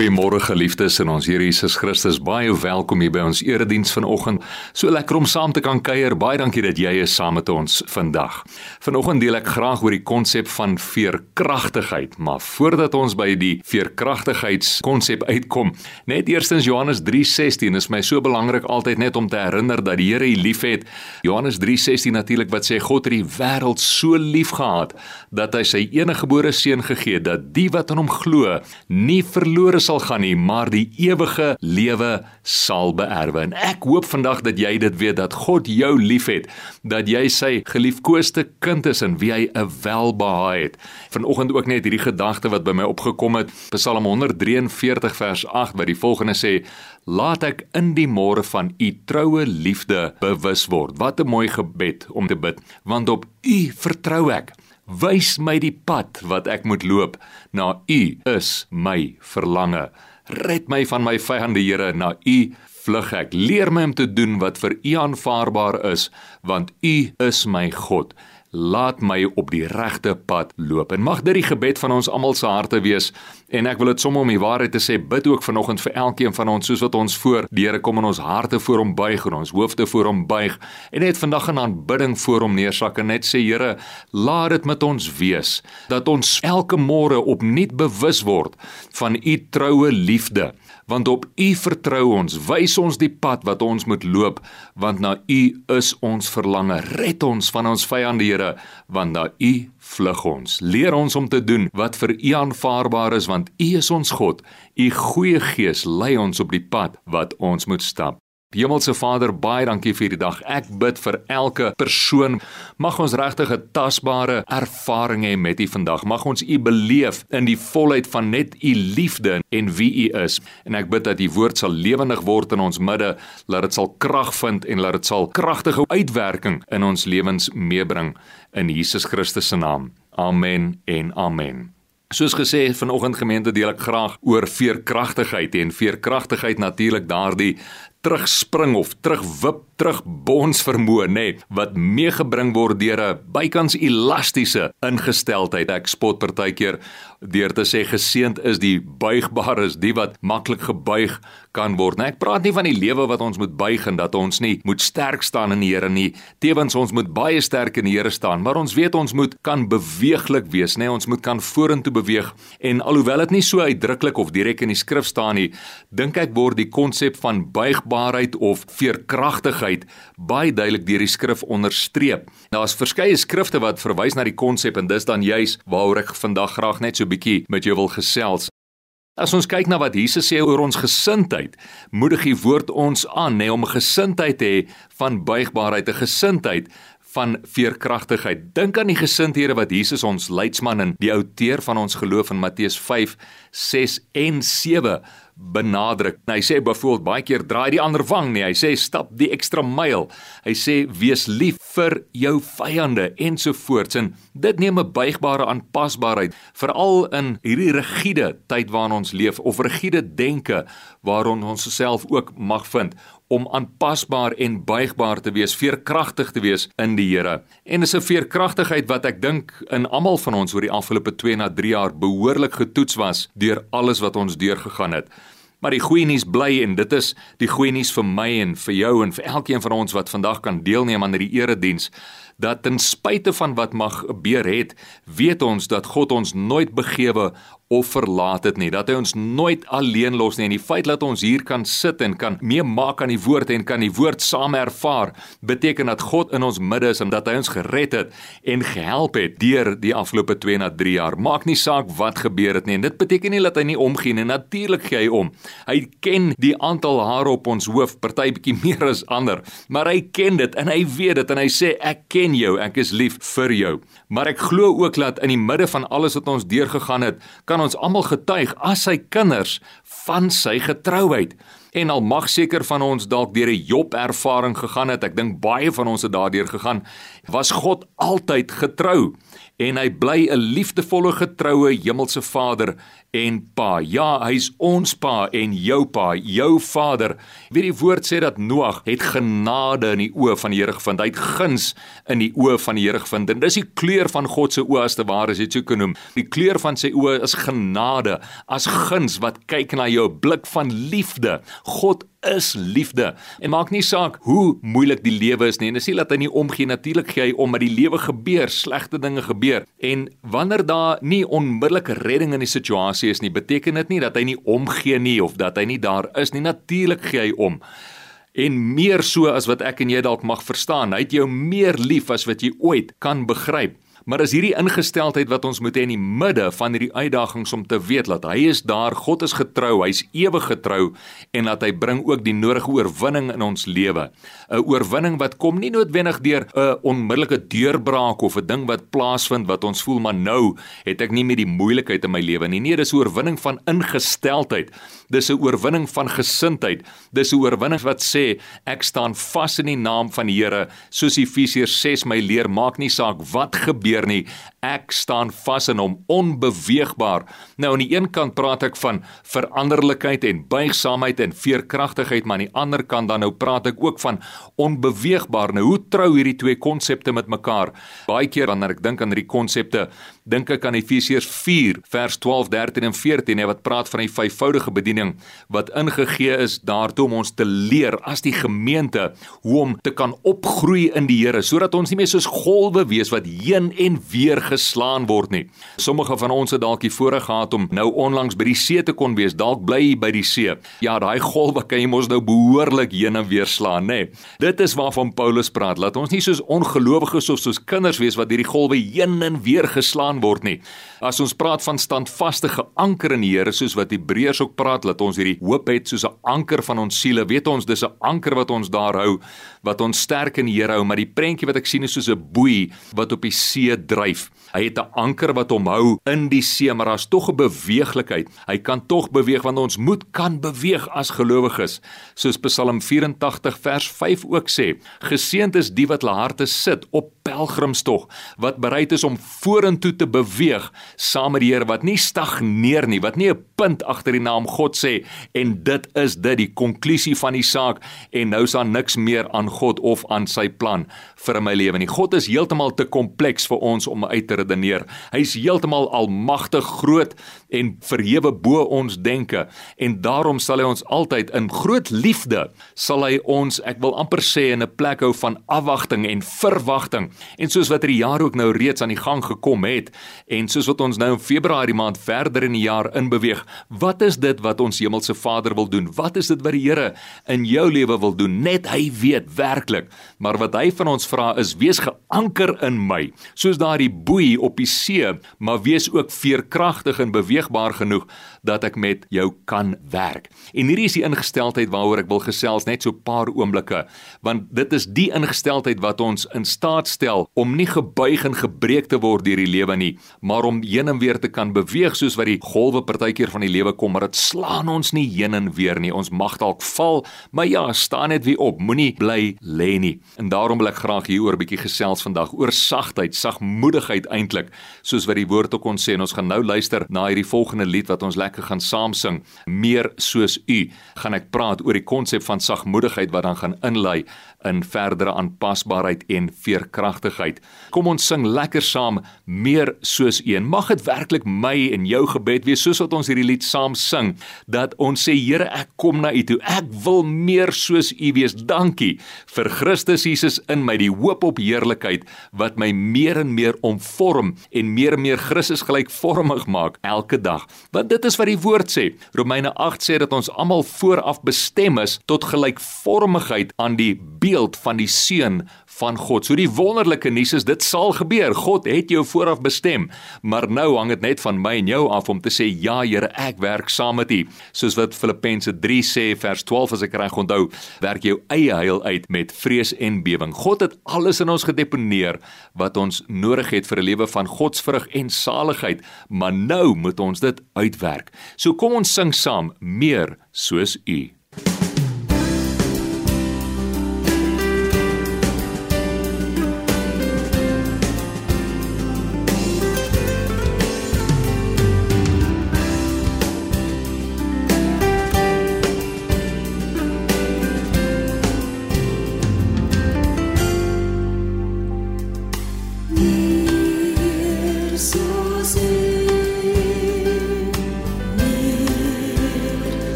Goeiemôre geliefdes in ons Here Jesus Christus. Baie welkom hier by ons erediens vanoggend. So lekker om saam te kan kuier. Baie dankie dat jy is saam met ons vandag. Vanoggend deel ek graag oor die konsep van veerkragtigheid, maar voordat ons by die veerkragtigheidskonsep uitkom, net eerstens Johannes 3:16 is my so belangrik altyd net om te herinner dat die Here u liefhet. Johannes 3:16 natuurlik wat sê God het die wêreld so liefgehad dat hy sy enige gebore seun gegee het dat die wat aan hom glo nie verlore sal gaan nie, maar die ewige lewe sal beerwe. En ek hoop vandag dat jy dit weet dat God jou liefhet, dat jy sy geliefkoeste kind is en wie hy 'n welbehae het. Vanoggend ook net hierdie gedagte wat by my opgekom het, Psalm 143 vers 8 wat die volgende sê: Laat ek in die môre van u troue liefde bewus word. Wat 'n mooi gebed om te bid, want op u vertrou ek. Wys my die pad wat ek moet loop. Na U is my verlange. Red my van my vyande, Here, na U vlug ek. Leer my om te doen wat vir U aanvaarbaar is, want U is my God laat my op die regte pad loop. En mag dit die gebed van ons almal se harte wees. En ek wil dit sommer om die waarheid te sê, bid ook vanoggend vir elkeen van ons soos wat ons voor die Here kom in ons harte voor hom buig en ons hoofde voor hom buig en net vandag in aanbidding voor hom neersak en net sê Here, laat dit met ons wees dat ons elke môre opnuut bewus word van u troue liefde want op U vertrou ons. Wys ons die pad wat ons moet loop, want na U is ons verlange. Red ons van ons vyande, Here, want na U vlug ons. Leer ons om te doen wat vir U aanvaarbaar is, want U is ons God. U goeie Gees lei ons op die pad wat ons moet stap. Hemelse Vader, baie dankie vir hierdie dag. Ek bid vir elke persoon. Mag ons regtig 'n tasbare ervaring hê met U vandag. Mag ons U beleef in die volheid van net U liefde en wie U is. En ek bid dat U woord sal lewendig word in ons midde, laat dit sal krag vind en laat dit sal kragtige uitwerking in ons lewens meebring in Jesus Christus se naam. Amen en amen. Soos gesê, vanoggend gemeente deel ek graag oor veerkragtigheid en veerkragtigheid natuurlik daardie terugspring of terugwip terugbons vermoë nê nee, wat meegebring word deur 'n bykans elastiese ingesteldheid. Ek spot partykeer deur te sê geseend is die buigbares, die wat maklik gebuig kan word. Nou ek praat nie van die lewe wat ons moet buig en dat ons nie moet sterk staan in die Here nie. Tewens ons moet baie sterk in die Here staan, maar ons weet ons moet kan beweeglik wees, nê? Nee, ons moet kan vorentoe beweeg. En alhoewel dit nie so uitdruklik of direk in die skrif staan nie, dink ek word die konsep van buigbaarheid of veerkragtigheid baie duidelik deur die skrif onderstreep. Daar's verskeie skrifte wat verwys na die konsep en dis dan juis waaroor ek vandag graag net so bietjie met jou wil gesels. As ons kyk na wat Jesus sê oor ons gesindheid, moedig die woord ons aan nê om 'n gesindheid te hê van buigbaarheid, 'n gesindheid van veerkragtigheid. Dink aan die gesindhede wat Jesus ons leidsman en die outeur van ons geloof in Matteus 5, 6 en 7 benadruk. Nou, hy sê byvoorbeeld baie keer draai die ander wang nie. Hy sê stap die ekstra myl. Hy sê wees lief vir jou vyande ensovoorts. En dit neem 'n buigbare aanpasbaarheid veral in hierdie rigiede tyd waarin ons leef of rigiede denke waarin ons osself ook mag vind om aanpasbaar en buigbaar te wees, veerkragtig te wees in die Here. En dis 'n veerkragtigheid wat ek dink in almal van ons oor die afgelope 2 na 3 jaar behoorlik getoets was deur alles wat ons deurgegaan het. Maar die goeie nuus bly en dit is die goeie nuus vir my en vir jou en vir elkeen van ons wat vandag kan deelneem aan hierdie erediens dat ten spyte van wat mag gebeur het, weet ons dat God ons nooit begewe of verlaat het nie. Dat hy ons nooit alleen los nie. En die feit dat ons hier kan sit en kan meemaak aan die woord en kan die woord saam ervaar beteken dat God in ons midde is en dat hy ons gered het en gehelp het deur die afgelope 2 na 3 jaar. Maak nie saak wat gebeur het nie. En dit beteken nie dat hy nie omgee nie. Natuurlik gee hy om. Hy ken die aantal hare op ons hoof party bietjie meer as ander. Maar hy ken dit en hy weet dit en hy sê ek ken jou ek is lief vir jou maar ek glo ook dat in die midde van alles wat ons deurgegaan het kan ons almal getuig as sy kinders van sy getrouheid. En al mag seker van ons dalk deur 'n Job ervaring gegaan het, ek dink baie van ons het daardeur gegaan, was God altyd getrou en hy bly 'n liefdevolle getroue hemelse Vader en Pa. Ja, hy's ons Pa en jou Pa, jou Vader. Wie die woord sê dat Noag het genade in die oë van die Here gevind. Hy het guns in die oë van die Here gevind. En dis die kleur van God se oë as te ware as jy dit sou kan noem. Die kleur van sy oë is genade, as guns wat kyk na jou blik van liefde. God is liefde. En maak nie saak hoe moeilik die lewe is nie. En dis nie dat hy nie omgee natuurlik gee hy om dat die lewe gebeur, slegte dinge gebeur. En wanneer daar nie onmiddellike redding in die situasie is nie, beteken dit nie dat hy nie omgee nie of dat hy nie daar is nie. Natuurlik gee hy om. En meer so as wat ek en jy dalk mag verstaan. Hy het jou meer lief as wat jy ooit kan begryp. Maar is hierdie ingesteldheid wat ons moet hê in die midde van hierdie uitdagings om te weet dat hy is daar, God is getrou, hy's ewig getrou en dat hy bring ook die nodige oorwinning in ons lewe. 'n Oorwinning wat kom nie noodwendig deur 'n onmiddellike deurbraak of 'n ding wat plaasvind wat ons voel maar nou het ek nie meer die moeilikheid in my lewe nie. Nee, dis 'n oorwinning van ingesteldheid. Dis 'n oorwinning van gesindheid. Dis 'n oorwinning wat sê ek staan vas in die naam van die Here, soos Efesiërs 6 my leer, maak nie saak wat gebeur nie. Ek staan vas in hom onbeweegbaar. Nou aan die een kant praat ek van veranderlikheid en buigsaamheid en veerkragtigheid, maar aan die ander kant dan nou praat ek ook van onbeweegbaar. Nou hoe trou hierdie twee konsepte met mekaar? Baie keer wanneer ek dink aan hierdie konsepte, dink ek aan Efesiërs 4 vers 12, 13 en 14 hè wat praat van die vyfvoudige bediening wat ingegee is daartoe om ons te leer as die gemeente hoe om te kan opgroei in die Here sodat ons nie meer soos golwe wees wat heen en weer geslaan word nie. Sommige van ons het dalk die voorreg gehad om nou onlangs by die see te kon wees, dalk bly jy by die see. Ja, daai golwe kan jy mos nou behoorlik heen en weer slaan, nê. Dit is waarvan Paulus praat. Laat ons nie soos ongelowiges of soos kinders wees wat hierdie golwe heen en weer geslaan word nie. As ons praat van standvaste geanker in die Here soos wat Hebreërs ook praat, laat ons hierdie hoop het soos 'n anker van ons siele. Weet ons dis 'n anker wat ons daar hou, wat ons sterk in die Here hou, maar die prentjie wat ek sien is soos 'n boei wat op die see dryf. Hy het 'n anker wat hom hou in die see, maar daar's tog 'n beweeglikheid. Hy kan tog beweeg want ons moet kan beweeg as gelowiges. Soos Psalm 84 vers 5 ook sê: Geseënd is die wat hulle harte sit op pelgrimstog, wat bereid is om vorentoe te beweeg saam met die Here wat nie stagneer nie, wat nie 'n punt agter die naam God sê en dit is dit die konklusie van die saak en nou is daar niks meer aan God of aan sy plan vir my lewe nie. God is heeltemal te kompleks vir ons om uit te redeneer. Hy's heeltemal almagtig groot en verhewe bo ons denke en daarom sal hy ons altyd in groot liefde sal hy ons ek wil amper sê in 'n plek hou van afwagting en verwagting en soos wat hierdie jaar ook nou reeds aan die gang gekom het en soos wat ons nou in Februarie maand verder in die jaar inbeweeg, wat is dit wat ons hemelse Vader wil doen? Wat is dit wat die Here in jou lewe wil doen? Net hy weet werklik. Maar wat hy van ons vra is wees geanker in my, soos daardie boei op die see, maar wees ook veerkragtig en beweegbaar genoeg dat ek met jou kan werk. En hierdie is die ingesteldheid waaroor ek wil gesels net so 'n paar oomblikke, want dit is die ingesteldheid wat ons in staat stel om nie gebuig en gebreek te word deur die lewe nie, maar om heen en weer te kan beweeg soos wat die golwe partykeer van die lewe kom, maar dit slaan ons nie heen en weer nie. Ons mag dalk val, maar ja, staan net weer op. Moenie bly lê nie. En daarom wil ek graag hieroor 'n bietjie gesels vandag oor sagtheid, sagmoedigheid eintlik, soos wat die woord ook ons sê en ons gaan nou luister na hierdie volgende lied wat ons lekker gaan saam sing. Meer soos u, gaan ek praat oor die konsep van sagmoedigheid wat dan gaan inlei in verdere aanpasbaarheid en veerkragtigheid. Kom ons sing lekker saam meer soos een. Mag dit werklik my en jou gebed wees soos wat ons hierdie lied saam sing dat ons sê Here, ek kom na U toe. Ek wil meer soos U wees. Dankie vir Christus Jesus in my, die hoop op heerlikheid wat my meer en meer omvorm en meer en meer Christus gelykvormig maak elke dag. Want dit is wat die woord sê. Romeine 8 sê dat ons almal vooraf bestem is tot gelykvormigheid aan die beeld van die seun van God. So die wonderlike nuus is dit sal gebeur. God het jou vooraf bestem, maar nou hang dit net van my en jou af om te sê ja Here, ek werk saam met U. Soos wat Filippense 3 sê vers 12 as ek reg onthou, werk jou eie heil uit met vrees en bewering. God het alles in ons gedeponeer wat ons nodig het vir 'n lewe van godsvrug en saligheid, maar nou moet ons dit uitwerk. So kom ons sing saam meer soos U.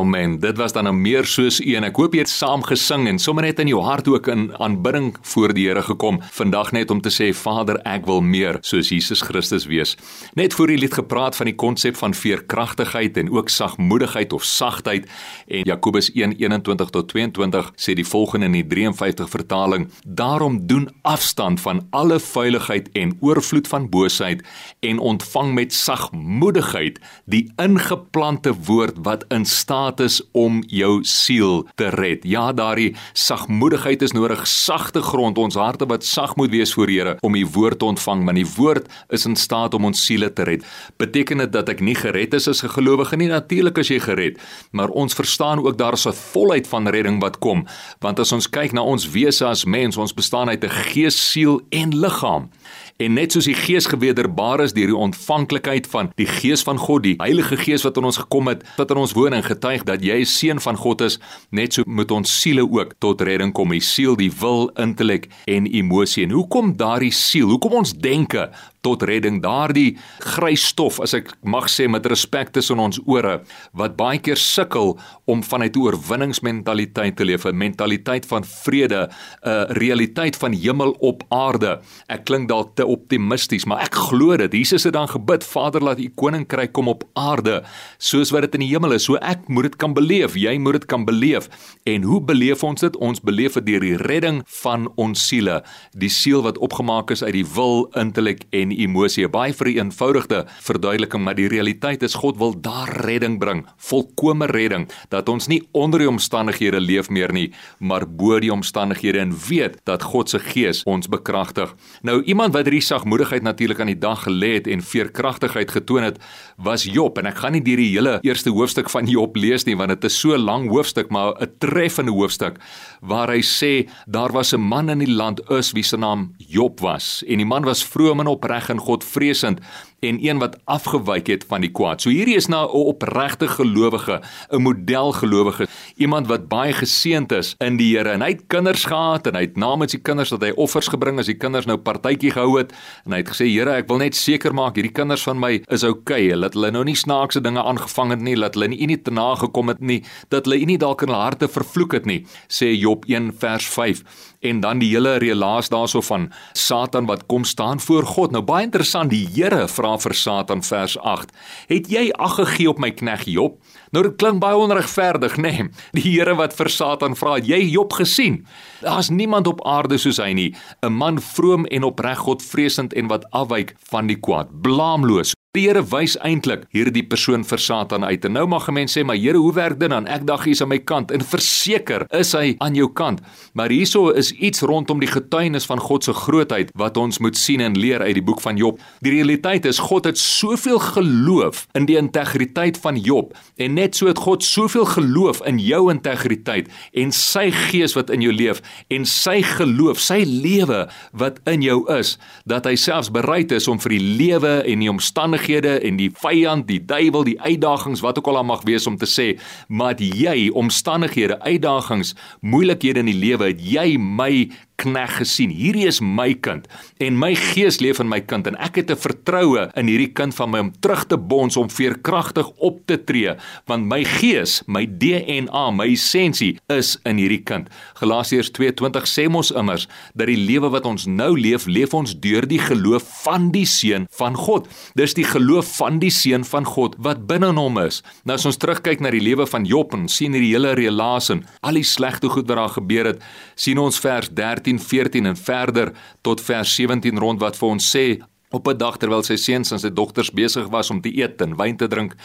Amen. Dit was dan 'n meer soos een. Ek hoop jy het saam gesing en sommer net in jou hart ook in aanbidding voor die Here gekom. Vandag net om te sê Vader, ek wil meer soos Jesus Christus wees. Net voor die lied gepraat van die konsep van veerkragtigheid en ook sagmoedigheid of sagtheid en Jakobus 1:21 tot 22 sê die volgende in die 53 vertaling: Daarom doen afstand van alle vuiligheid en oorvloed van boosheid en ontvang met sagmoedigheid die ingeplante woord wat in staat is om jou siel te red. Ja, daardie sagmoedigheid is nodig, sagte grond, ons harte wat sag moet wees voor Here om die woord te ontvang, want die woord is in staat om ons siele te red. Beteken dit dat ek nie gered is as 'n gelowige nie? Natuurlik as jy gered, maar ons verstaan ook daar is 'n volheid van redding wat kom, want as ons kyk na ons wese as mens, ons bestaan uit 'n gees, siel en liggaam. En net soos die Gees gewederbaar is deur die ontvanklikheid van die Gees van God, die Heilige Gees wat in ons gekom het, wat in ons woon en getuig dat jy 'n seun van God is, net so moet ons siele ook tot redding kom. Die siel, die wil, intellek en emosie. En hoekom daardie siel? Hoekom ons denke tot redding. Daardie grys stof as ek mag sê met respek tussen ons ore wat baie keer sukkel om vanuit 'n oorwinningsmentaliteit te leef 'n mentaliteit van vrede 'n realiteit van hemel op aarde. Ek klink dalk te optimisties maar ek glo dit. Jesus het dan gebid Vader laat u koninkryk kom op aarde soos wat dit in die hemel is. So ek moet dit kan beleef jy moet dit kan beleef. En hoe beleef ons dit? Ons beleef dit deur die redding van ons siele die siel wat opgemaak is uit die wil intellek en en emosie. Baie vereenvoudigde verduideliking, maar die realiteit is God wil daar redding bring, volkomme redding, dat ons nie onder die omstandighede leef meer nie, maar bo die omstandighede en weet dat God se Gees ons bekragtig. Nou iemand wat hierdie sagmoedigheid natuurlik aan die dag gelê het en veerkragtigheid getoon het, was Job en ek gaan nie deur die hele eerste hoofstuk van Job lees nie want dit is so lank hoofstuk, maar 'n treffende hoofstuk waar hy sê daar was 'n man in die land Us wie se naam Job was en die man was vroom en opreg reg en Godvreesend en een wat afgewyk het van die kwaad. So hierdie is nou 'n opregte gelowige, 'n modelgelowige, iemand wat baie geseënd is in die Here. En hy het kinders gehad en hy het namens die kinders dat hy offers gebring as die kinders nou partytjie gehou het. En hy het gesê Here, ek wil net seker maak hierdie kinders van my is okay, dat hulle nou nie snaakse dinge aangevang het nie, dat hulle nie nie te na gekom het nie, dat hulle nie dalk in hulle harte vervloek het nie, sê Job 1 vers 5 en dan die hele relaas daarso van Satan wat kom staan voor God. Nou baie interessant, die Here vra vra vir Satan vers 8. Het jy ag gegee op my knegg Job? Nou dit klink baie onregverdig, nê? Nee. Die Here wat vir Satan vra, het jy Job gesien? Daar's niemand op aarde soos hy nie, 'n man vroom en opreg Godvreesend en wat afwyk van die kwaad, blaamloos. Die Here wys eintlik hierdie persoon vir Satan uit. En nou mag 'n mens sê, "Maar Here, hoe werk dit dan? Ek dink hy is aan my kant." En verseker is hy aan jou kant. Maar hierso is iets rondom die getuienis van God se grootheid wat ons moet sien en leer uit die boek van Job. Die realiteit is God het soveel geloof in die integriteit van Job en net so het God soveel geloof in jou integriteit en sy gees wat in jou leef en sy geloof, sy lewe wat in jou is dat hy selfs bereid is om vir die lewe en die omstandighede omstandighede en die vyand, die duiwel, die uitdagings wat ook al mag wees om te sê, maar jy omstandighede, uitdagings, moeilikhede in die lewe, het jy my knegg gesien. Hierdie is my kind en my gees leef in my kind en ek het 'n vertroue in hierdie kind van my om terug te bons om veerkragtig op te tree want my gees, my DNA, my essensie is in hierdie kind. Galasiërs 2:20 sê mos immers dat die lewe wat ons nou leef, leef ons deur die geloof van die seun van God. Dis die geloof van die seun van God wat binne hom is. Nou as ons terugkyk na die lewe van Job en sien hierdie hele relaas en al die slegte goed wat daar gebeur het, sien ons vers 13 13:14 en verder tot vers 17 rond wat vir ons sê Op 'n dag terwyl sy seuns en sy dogters besig was om te eet en wyn te drink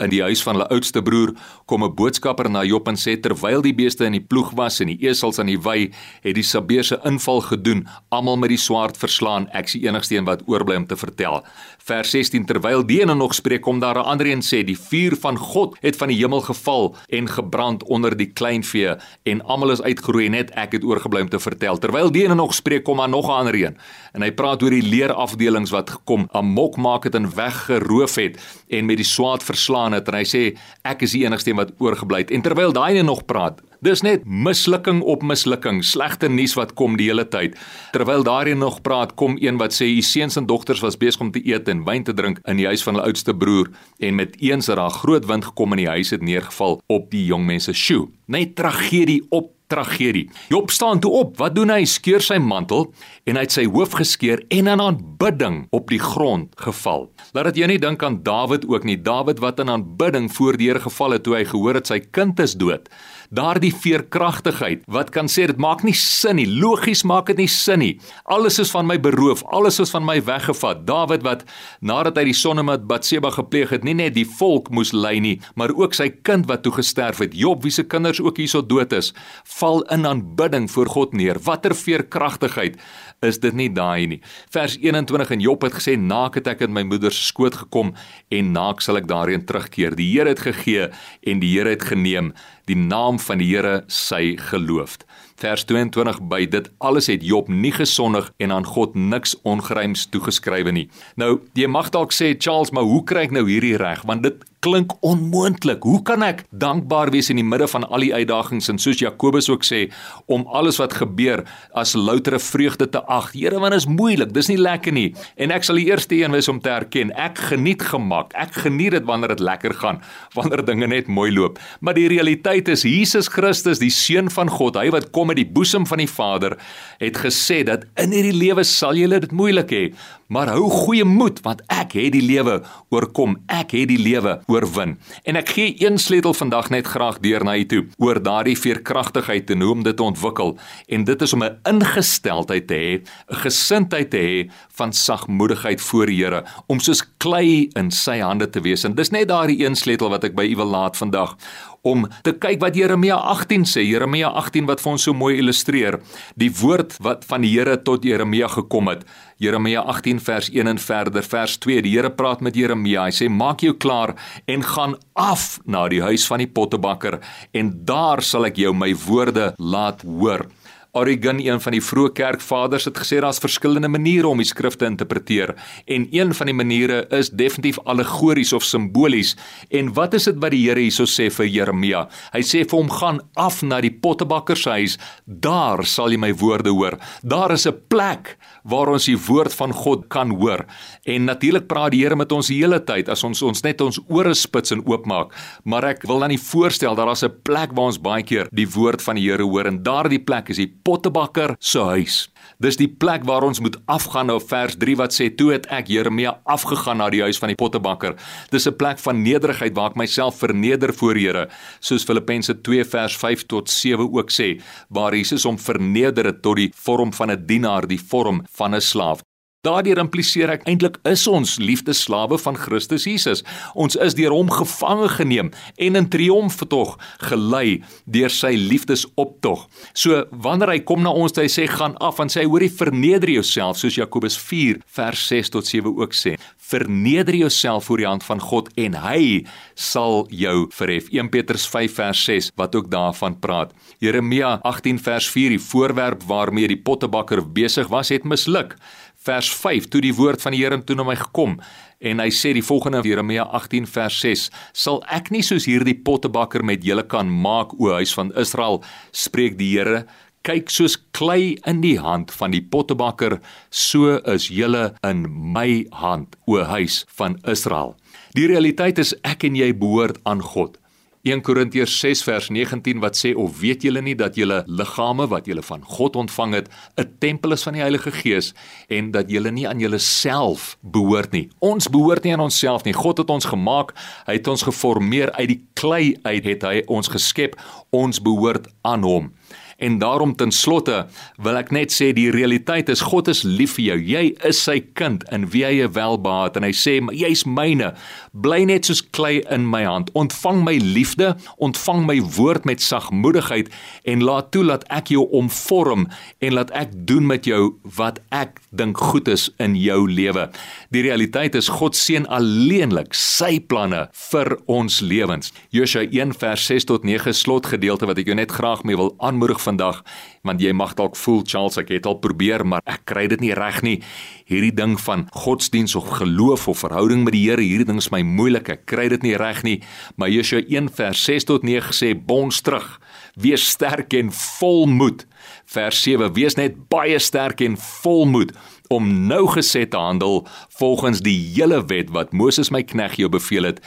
in die huis van hulle oudste broer, kom 'n boodskapper na Job en sê terwyl die beeste in die ploeg was en die esels aan die wei, het die Sabeese inval gedoen, almal met die swaard verslaan. Ek die enigste een wat oorbly om te vertel. Vers 16 terwyl die ene nog spreek, kom daar 'n ander een sê die vuur van God het van die hemel geval en gebrand onder die kleinvee en almal is uitgeroei net ek het oorgebly om te vertel. Terwyl die ene nog spreek, kom daar nog 'n ander een en hy praat oor die leerafdelings wat gekom amok maak het en weggeroof het en met die swaard verslaan het en hy sê ek is die enigste een wat oorgebly het en terwyl daai een nog praat Dis net mislukking op mislukking, slegte nuus wat kom die hele tyd. Terwyl daarin nog praat, kom een wat sê u seuns en dogters was besig om te eet en wyn te drink in die huis van hulle oudste broer en met eens het daar groot wind gekom en die huis het neergeval op die jong mense. Sjoe, net tragedie op tragedie. Job staan toe op. Wat doen hy? Skeur sy mantel en hy het sy hoof geskeur en in aanbidding op die grond geval. Laat dit jou nie dink aan Dawid ook nie. Dawid wat in aanbidding voor die Here geval het toe hy gehoor het sy kind is dood daardie veerkragtigheid wat kan sê dit maak nie sin nie logies maak dit nie sin nie. Alles is van my beroof alles is van my weggevat. Dawid wat nadat hy die sonde met Batseba gepleeg het nie net die volk moes ly nie maar ook sy kind wat toe gesterf het. Job wie se kinders ook hierso dood is val in aanbidding voor God neer. Watter veerkragtigheid is dit nie daai nie? Vers 21 en Job het gesê naak het ek in my moeder se skoot gekom en naak sal ek daarheen terugkeer. Die Here het gegee en die Here het geneem die naam van die Here sy geloofd. Vers 22 by dit alles het Job nie gesondig en aan God niks ongeruims toegeskrywe nie. Nou, jy mag dalk sê Charles, maar hoe kry ek nou hierdie reg? Want dit klink onmoontlik. Hoe kan ek dankbaar wees in die midde van al die uitdagings en soos Jakobus ook sê om alles wat gebeur as loutere vreugde te ag? Here, want dit is moeilik. Dis nie lekker nie. En ek sal die eerste een wees om te erken. Ek geniet gemak. Ek geniet dit wanneer dit lekker gaan, wanneer dinge net mooi loop. Maar die realiteit is Jesus Christus, die seun van God, hy wat kom uit die boesem van die Vader, het gesê dat in hierdie lewe sal jy dit moeilik hê maar hou goeie moed want ek het die lewe oorkom ek het die lewe oorwin en ek gee een sleutel vandag net graag deur na u toe oor daardie veerkragtigheid en hoe om dit te ontwikkel en dit is om 'n ingesteldheid te hê 'n gesindheid te hê van sagmoedigheid voor die Here om soos klei in sy hande te wees en dis net daardie een sleutel wat ek by u wil laat vandag om te kyk wat Jeremia 18 sê. Jeremia 18 wat vir ons so mooi illustreer die woord wat van die Here tot Jeremia gekom het. Jeremia 18 vers 1 en verder vers 2. Die Here praat met Jeremia. Hy sê: "Maak jou klaar en gaan af na die huis van die pottebakker en daar sal ek jou my woorde laat hoor." Origen, een van die vroeë kerkvaders, het gesê daar's verskillende maniere om die skrifte te interpreteer en een van die maniere is definitief allegories of simbolies. En wat is dit wat die Here hierso sê vir Jeremia? Hy sê vir hom gaan af na die pottebakker se huis, daar sal jy my woorde hoor. Daar is 'n plek waar ons die woord van God kan hoor. En natuurlik praat die Here met ons die hele tyd as ons ons net ons ore spits en oopmaak. Maar ek wil dan nie voorstel dat daar 'n plek waar ons baie keer die woord van die Here hoor en daardie plek is die pottebakker se huis. Dis die plek waar ons moet afgaan nou vers 3 wat sê toe het ek Jeremia afgegaan na die huis van die pottebakker. Dis 'n plek van nederigheid waar ek myself verneder voor Here, soos Filippense 2 vers 5 tot 7 ook sê, waar Jesus hom verneder het tot die vorm van 'n dienaar, die vorm van 'n slaaf. Daardeur impliseer ek eintlik is ons liefdesslawe van Christus Jesus. Ons is deur hom gevange geneem en in triomf tog gelei deur sy liefdesoptog. So wanneer hy kom na ons, hy sê gaan af en sê hoorie verneder jouself soos Jakobus 4 vers 6 tot 7 ook sê. Verneder jouself voor die hand van God en hy sal jou verhef. 1 Petrus 5 vers 6 wat ook daarvan praat. Jeremia 18 vers 4 die voorwerp waarmee die pottebakker besig was het misluk vers 5 toe die woord van die Here toe na my gekom en hy sê die volgende Jeremia 18 vers 6 sal ek nie soos hierdie pottebakker met julle kan maak o huis van Israel spreek die Here kyk soos klei in die hand van die pottebakker so is julle in my hand o huis van Israel. Die realiteit is ek en jy behoort aan God 1 Korintiërs 6 vers 19 wat sê of weet julle nie dat julle liggame wat julle van God ontvang het 'n tempel is van die Heilige Gees en dat julle nie aan julleself behoort nie. Ons behoort nie aan onsself nie. God het ons gemaak, hy het ons geformeer uit die klei uit het hy ons geskep. Ons behoort aan hom. En daarom ten slotte wil ek net sê die realiteit is God is lief vir jou. Jy is sy kind in wie hy welbehaat en hy sê jy's myne. Bly net soos klei in my hand. Ontvang my liefde, ontvang my woord met sagmoedigheid en laat toe dat ek jou omvorm en laat ek doen met jou wat ek dink goed is in jou lewe. Die realiteit is God seën alleenlik sy planne vir ons lewens. Josua 1 vers 6 tot 9 slotgedeelte wat ek jou net graag mee wil aanmoedig vandag want jy mag dalk voel Charles ek het al probeer maar ek kry dit nie reg nie hierdie ding van godsdiens of geloof of verhouding met die Here hierdie ding is my moeilik ek kry dit nie reg nie maar Jesua 1 vers 6 tot 9 sê bons terug wees sterk en volmoed. Vers 7: Wees net baie sterk en volmoed om nou gesed te handel volgens die hele wet wat Moses my knegg jou beveel het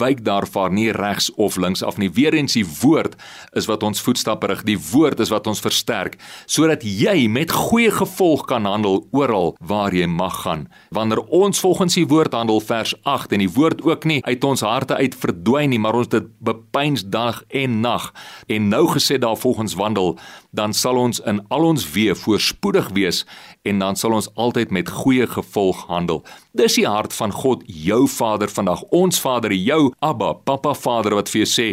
wyk daarvan nie regs of links af nie. Weer eens die woord is wat ons voetstappe rig. Die woord is wat ons versterk sodat jy met goeie gevolg kan handel oral waar jy mag gaan. Wanneer ons volgens die woord handel vers 8 en die woord ook nie uit ons harte uit verdwyn nie maar ons dit bepeins dag en nag en nou gesê daar volgens wandel dan sal ons in al ons weë voorspoedig wees en dan sal ons altyd met goeie gevolg handel. Dis die hart van God, jou Vader vandag, ons Vader, jou Abba, Papa Vader wat vir jou sê,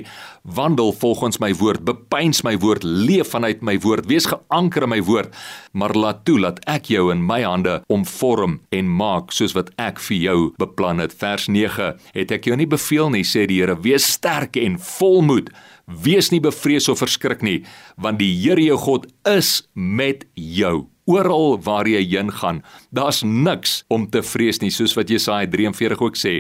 wandel volgens my woord, bepeins my woord, leef vanuit my woord, wees geanker in my woord, maar laat toe dat ek jou in my hande omvorm en maak soos wat ek vir jou beplan het. Vers 9: Het ek jou nie beveel nie, sê die Here, wees sterk en volmoed. Wees nie bevrees of verskrik nie, want die Here jou God is met jou. Oral waar jy heen gaan, daar's niks om te vrees nie, soos wat Jesaja 43 ook sê.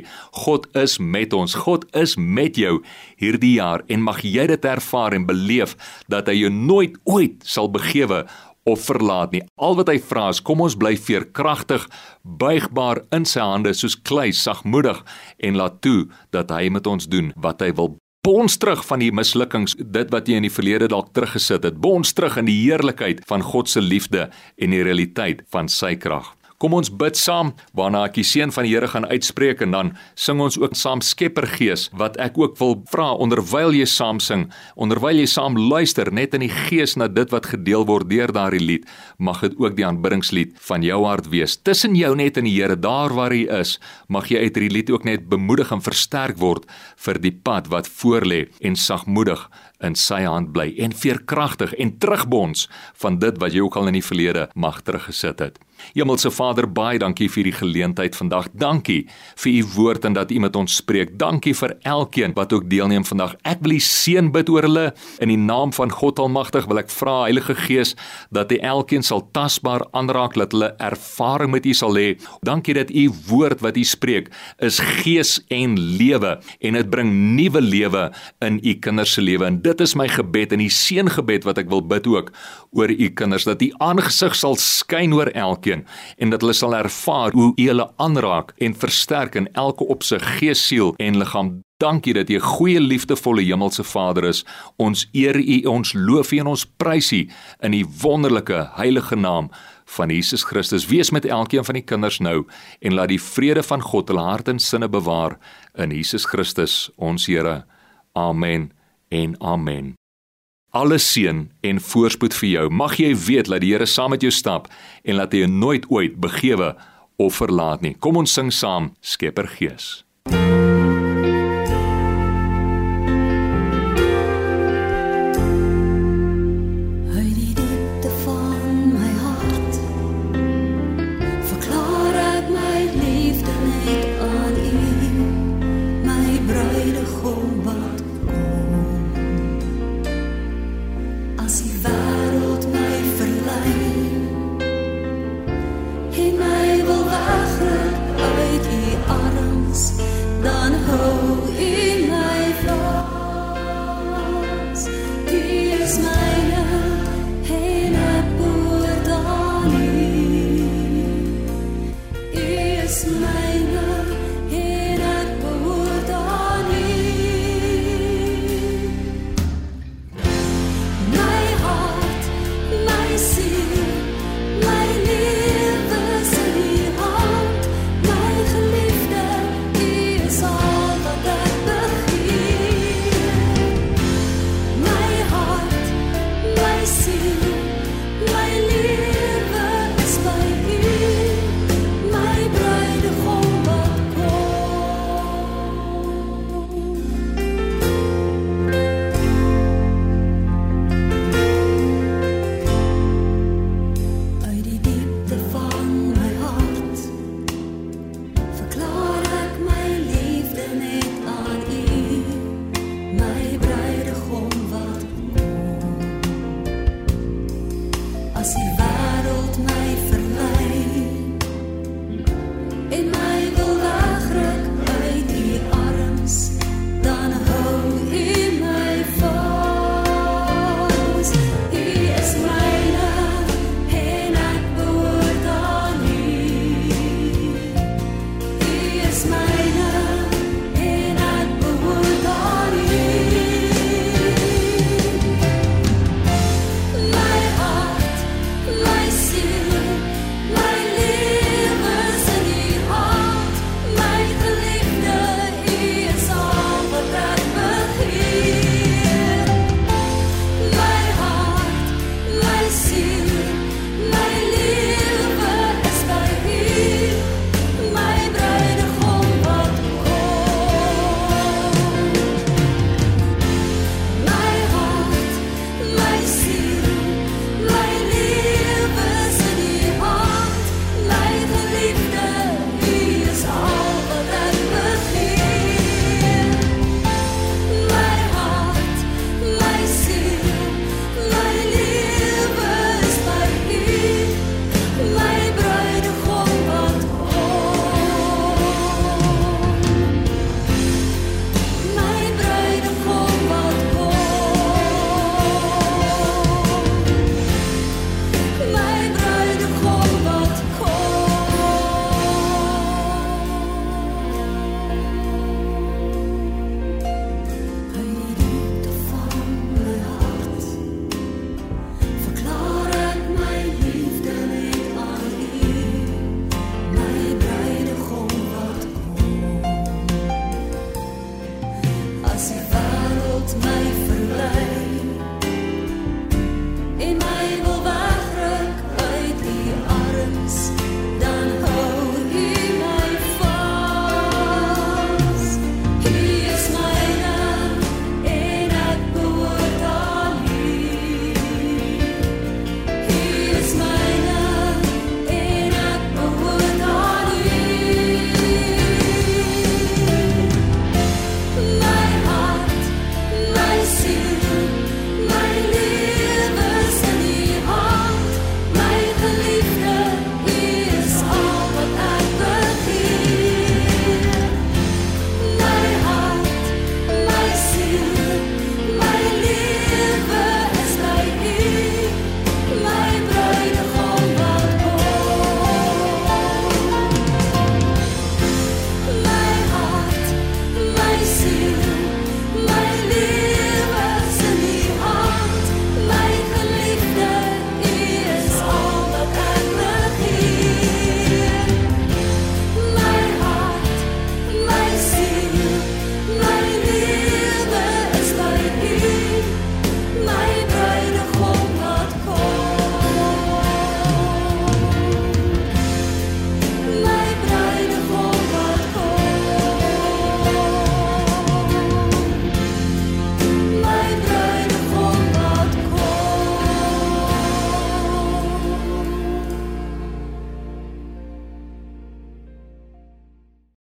God is met ons. God is met jou hierdie jaar en mag jy dit ervaar en beleef dat hy jou nooit ooit sal begewe of verlaat nie. Al wat hy vra is kom ons bly veerkragtig, buigbaar in sy hande soos klei, sagmoedig en laat toe dat hy met ons doen wat hy wil bons terug van die mislukkings, dit wat jy in die verlede dalk teruggesit het, bons terug in die heerlikheid van God se liefde en die realiteit van sy krag. Kom ons bid saam waarna ek die seën van die Here gaan uitspreek en dan sing ons ook saam Skeppergees wat ek ook wil vra onderwyl jy saam sing, onderwyl jy saam luister net in die gees na dit wat gedeel word deur daardie lied, mag dit ook die aanbiddingslied van jou hart wees. Tussen jou net en die Here daar waar hy is, mag jy uit hierdie lied ook net bemoedig en versterk word vir die pad wat voorlê en sagmoedig in sy hand bly en veerkragtig en terugbons van dit wat jy ook al in die verlede mag teruggesit het. Hemelse Vader, baie dankie vir die geleentheid vandag. Dankie vir u woord en dat u met ons spreek. Dankie vir elkeen wat ook deelneem vandag. Ek wil u seën bid oor hulle in die naam van God Almagtig. Wil ek vra Heilige Gees dat hy elkeen sal tasbaar aanraak dat hulle ervaring met u sal hê. Dankie dat u woord wat u spreek is gees en lewe en dit bring nuwe lewe in u kinders se lewe. En dit is my gebed en die seëngebed wat ek wil bid ook oor u kinders dat u aangesig sal skyn oor elkeen elkeen en dat hulle sal ervaar hoe U hulle aanraak en versterk in elke opsig gees, siel en liggaam. Dankie dat U 'n goeie liefdevolle hemelse Vader is. Ons eer U, ons loof U en ons prys U in U wonderlike heilige naam van Jesus Christus. Wees met elkeen van die kinders nou en laat die vrede van God hulle hart en sinne bewaar in Jesus Christus, ons Here. Amen en amen alle seën en voorspoed vir jou. Mag jy weet dat die Here saam met jou stap en laat hy jou nooit ooit begewe of verlaat nie. Kom ons sing saam Skepper Gees. as